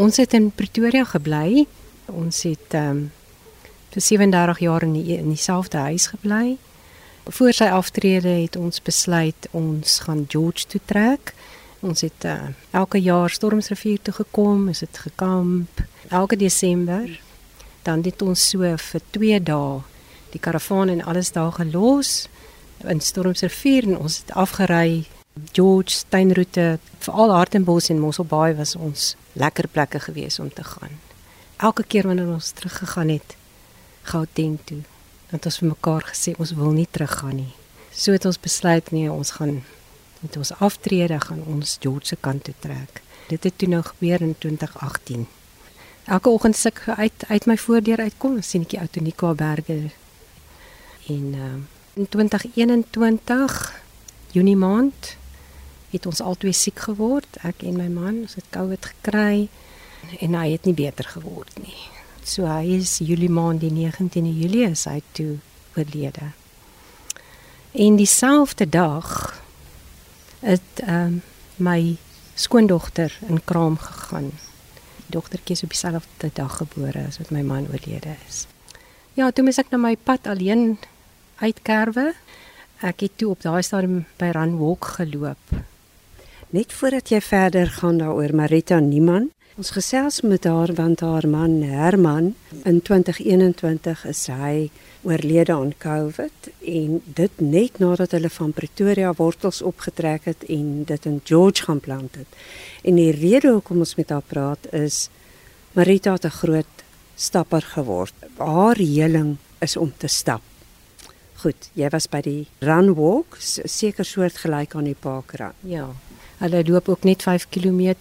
Ons het in Pretoria gebly. Ons het ehm um, vir 37 jaar in die, in dieselfde huis gebly. Voor sy aftrede het ons besluit ons gaan George toe trek. Ons het uh, elke jaar Stormsrivier toe gekom, ons het gekamp elke Desember. Dan het ons so vir 2 dae die karavaan en alles daar gelos in Stormsrivier en ons het afgery George Steinroete veral Hartenbos en Mosselbaai was ons lekker plekke gewees om te gaan. Elke keer wanneer ons teruggegaan het Gauteng toe, het ons vir mekaar gesê ons wil nie teruggaan nie. So het ons besluit nee, ons gaan met ons aftrede gaan ons George se kant toe trek. Dit het toe nou gebeur in 2018. Elke oggend as ek uit uit my voordeur uitkom, sien ek die ou Tonika berge. En uh, in 2021 Junie maand het ons albei siek geword, ek en my man, ons het COVID gekry en hy het nie beter geword nie. So hy is Julie maand die 19de Julie is hy toe oorlede. En dieselfde dag het ehm um, my skoondogter in kraam gegaan. Die dogtertjie is op dieselfde dag gebore as wat my man oorlede is. Ja, toe moes ek na my pad alleen uitkerwe. Ek het toe op daai stadium by Runwalk geloop Net voordat jy verder gaan daaroor Marita Niemann, ons gesels met haar want haar man Herman in 2021 is hy oorlede aan COVID en dit net nadat hulle van Pretoria wortels opgetrek het en dit in George gaan plant het. En die rede hoekom ons met haar praat is Marita het 'n groot stapper geword. Haar heling is om te stap. Goed, jy was by die run walk, seker soort gelyk aan die parkrun. Ja. Hulle loop ook net 5 km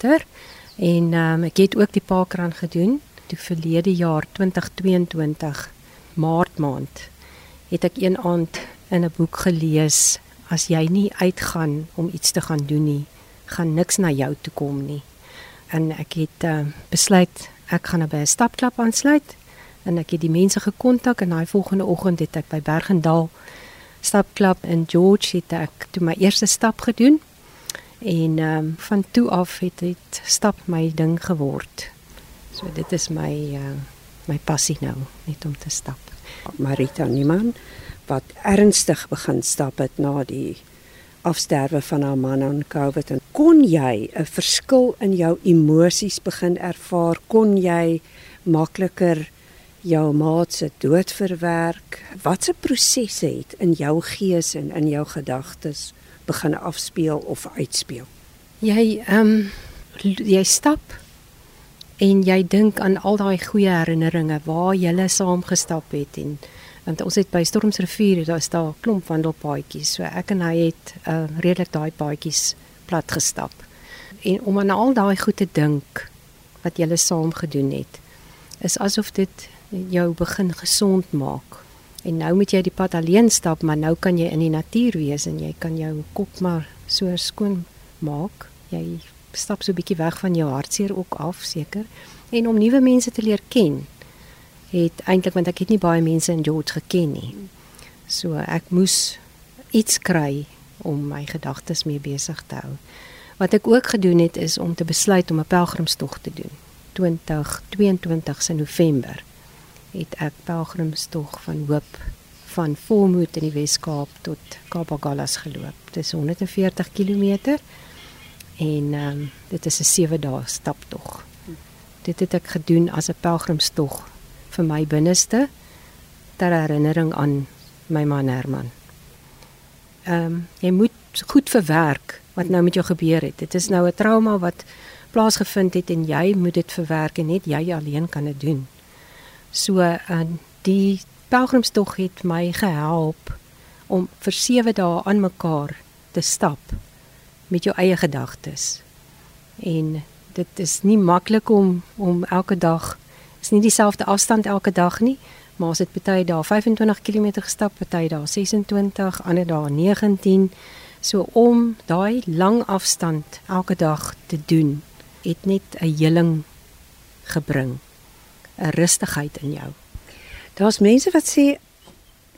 en um, ek het ook die parkrun gedoen toe verlede jaar 2022 Maart maand het ek een aand in 'n boek gelees as jy nie uitgaan om iets te gaan doen nie gaan niks na jou toe kom nie. En ek het uh, besluit ek gaan by 'n stapklub aansluit en ek het die mense gekontak en daai volgende oggend het ek by Bergendal stapklub in George het ek toe my eerste stap gedoen En ehm um, van toe af het dit stap my ding geword. So dit is my uh, my passie nou, net om te stap. Marita Niemann wat ernstig begin stap het na die afsterwe van haar man aan COVID en kon jy 'n verskil in jou emosies begin ervaar? Kon jy makliker jou maat se dood verwerk? Watse prosesse het in jou gees en in jou gedagtes begin afspeel of uitspeel. Jy ehm um, jy stap en jy dink aan al daai goeie herinneringe waar jy gele saam gestap het en want ons het by Stormsrivier daar is daar 'n klomp wandelpaadjies so ek en hy het uh, redelik daai paadjies plat gestap. En om aan al daai goed te dink wat jy gele saam gedoen het is asof dit jou begin gesond maak. En nou moet jy die pad alleen stap, maar nou kan jy in die natuur wees en jy kan jou kop maar so skoon maak. Jy stap so 'n bietjie weg van jou hartseer ook af, seker. En om nuwe mense te leer ken, het eintlik want ek het nie baie mense in George geken nie. So ek moes iets kry om my gedagtes mee besig te hou. Wat ek ook gedoen het is om te besluit om 'n pelgrimstog te doen. 2022 se November het ek pelgrimstog van hoop van Volmoed in die Wes-Kaap tot Kaapagalas geloop. Dit is 140 km en ehm um, dit is 'n 7 dae staptog. Dit het ek gedoen as 'n pelgrimstog vir my binneste ter herinnering aan my man Herman. Ehm um, jy moet goed verwerk wat nou met jou gebeur het. Dit is nou 'n trauma wat plaasgevind het en jy moet dit verwerk en net jy alleen kan dit doen. So uh, die pelgrimstog het my gehelp om vir 7 dae aan mekaar te stap met jou eie gedagtes. En dit is nie maklik om om elke dag is nie dieselfde afstand elke dag nie, maar as dit baie dae 25 km gestap, baie dae 26, ander dae 19, so om daai lang afstand elke dag te doen, het net 'n heling gebring. 'n rustigheid in jou. Daar's mense wat sê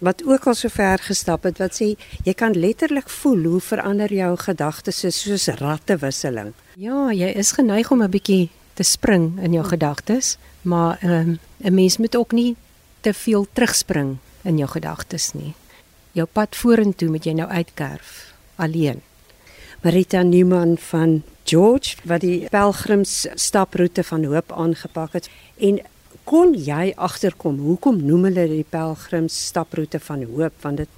wat ook al so ver gestap het wat sê jy kan letterlik voel hoe verander jou gedagtes soos rattewisseling. Ja, jy is geneig om 'n bietjie te spring in jou gedagtes, maar ehm, 'n um, mens moet ook nie te veel terugspring in jou gedagtes nie. Jou pad vorentoe moet jy nou uitkerf alleen. Marita Newman van George wat die pelgrims staproete van hoop aangepak het en kon jy agterkom hoekom noem hulle die pelgrims staproete van hoop want dit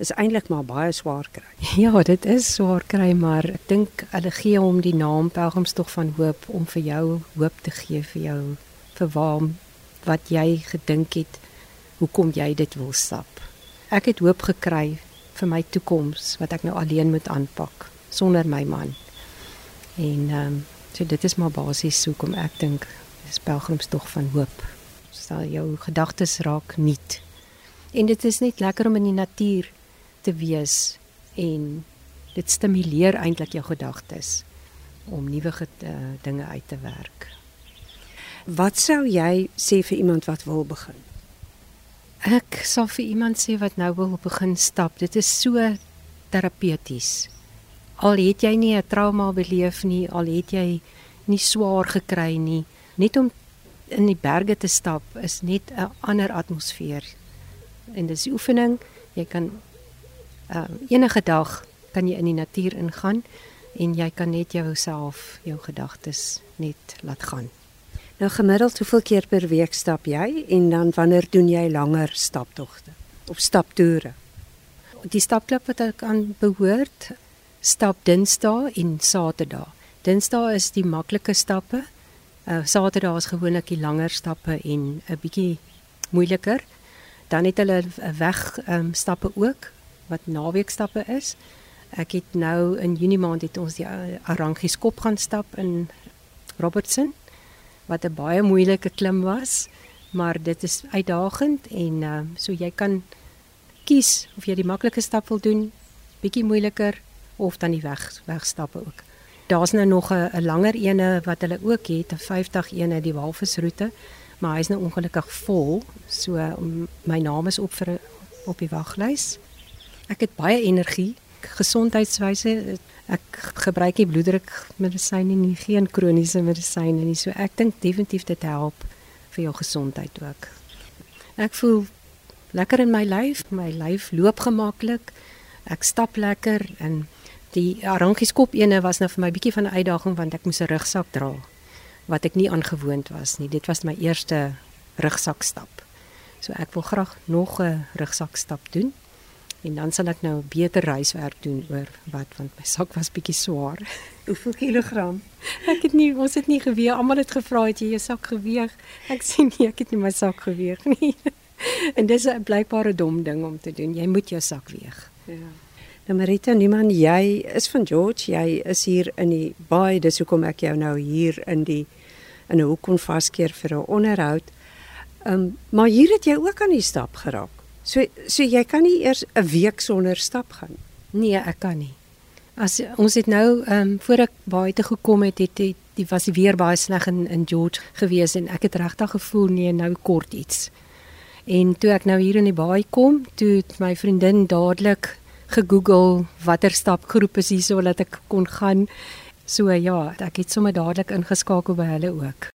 is eintlik maar baie swaar kry. Ja, dit is swaar kry, maar ek dink hulle gee hom die naam pelgrimstog van hoop om vir jou hoop te gee vir jou vir waar wat jy gedink het hoekom jy dit wil stap. Ek het hoop gekry vir my toekoms wat ek nou alleen moet aanpak sonder my man. En ehm um, so dit is maar basies hoekom ek dink dis pelgrimstog van hoop. Stel jou gedagtes raak nuut. En dit is net lekker om in die natuur te wees en dit stimuleer eintlik jou gedagtes om nuwe uh, dinge uit te werk. Wat sou jy sê vir iemand wat wil begin? Ek sal vir iemand sê wat nou wil begin stap. Dit is so terapeuties. Al het jy nie 'n trauma beleef nie, al het jy nie swaar gekry nie, net om in die berge te stap is net 'n ander atmosfeer. En dis oefening. Jy kan uh, enige dag kan jy in die natuur ingaan en jy kan net jouself, jou gedagtes net laat gaan. Nou gemiddeld hoeveel keer per week stap jy en dan wanneer doen jy langer staptogte of staptoere? Die stapklub wat ek aan behoort, stap Dinsdae en Saterdag. Dinsdae is die maklike stappe. Uh Saterdag is gewoonlik die langer stappe en 'n bietjie moeiliker. Dan het hulle weg um, stappe ook wat naweekstappe is. Ek het nou in Junie maand het ons die uh, Arangies kop gaan stap in Robertson wat 'n baie moeilike klim was, maar dit is uitdagend en uh so jy kan kies of jy die maklike stap wil doen, bietjie moeiliker of dan die weg wegstappe ook. Daar's nou nog 'n langer ene wat hulle ook het, 'n 50 ene die walvisroete, maar hy's nou ongelukkig vol. So um, my naam is op vir op die waglys. Ek het baie energie, gesondheidswyse ek gebruik nie bloeddruk medisyne nie, geen kroniese medisyne nie. So ek dink definitief dit help vir jou gesondheid ook. Ek voel lekker in my lyf, my lyf loop gemaklik. Ek stap lekker en Die arangieskop ene was nou vir my bietjie van 'n uitdaging want ek moes 'n rugsak dra wat ek nie aangewoond was nie. Dit was my eerste rugsakstap. So ek wil graag nog 'n rugsakstap doen. En dan sal ek nou beter reiswerk doen oor wat want my sak was bietjie swaar. Hoeveel kilogram? Ek het nie ons het nie geweeg. Almal het gevra het jy jou sak geweeg. Ek sê nee, ek het nie my sak geweeg nie. en dis 'n blykbare dom ding om te doen. Jy moet jou sak weeg. Ja. Nou Marita Niemann, jy is van George, jy is hier in die baai, dis hoekom ek jou nou hier in die in 'n hoek kon vaskeer vir 'n onderhoud. Ehm, um, maar hier het jy ook aan die stap geraak. So so jy kan nie eers 'n week sonder stap gaan. Nee, ek kan nie. As ons het nou ehm um, voor ek baie te gekom het, het die, die was die weer baie sleg in in George gewees en ek het regtig gevoel nee, nou kort iets. En toe ek nou hier in die baai kom, toe het my vriendin dadelik gegoogel watter stapgroep is hier so dat ek kon gaan. So ja, ek het sommer dadelik ingeskakel by hulle ook.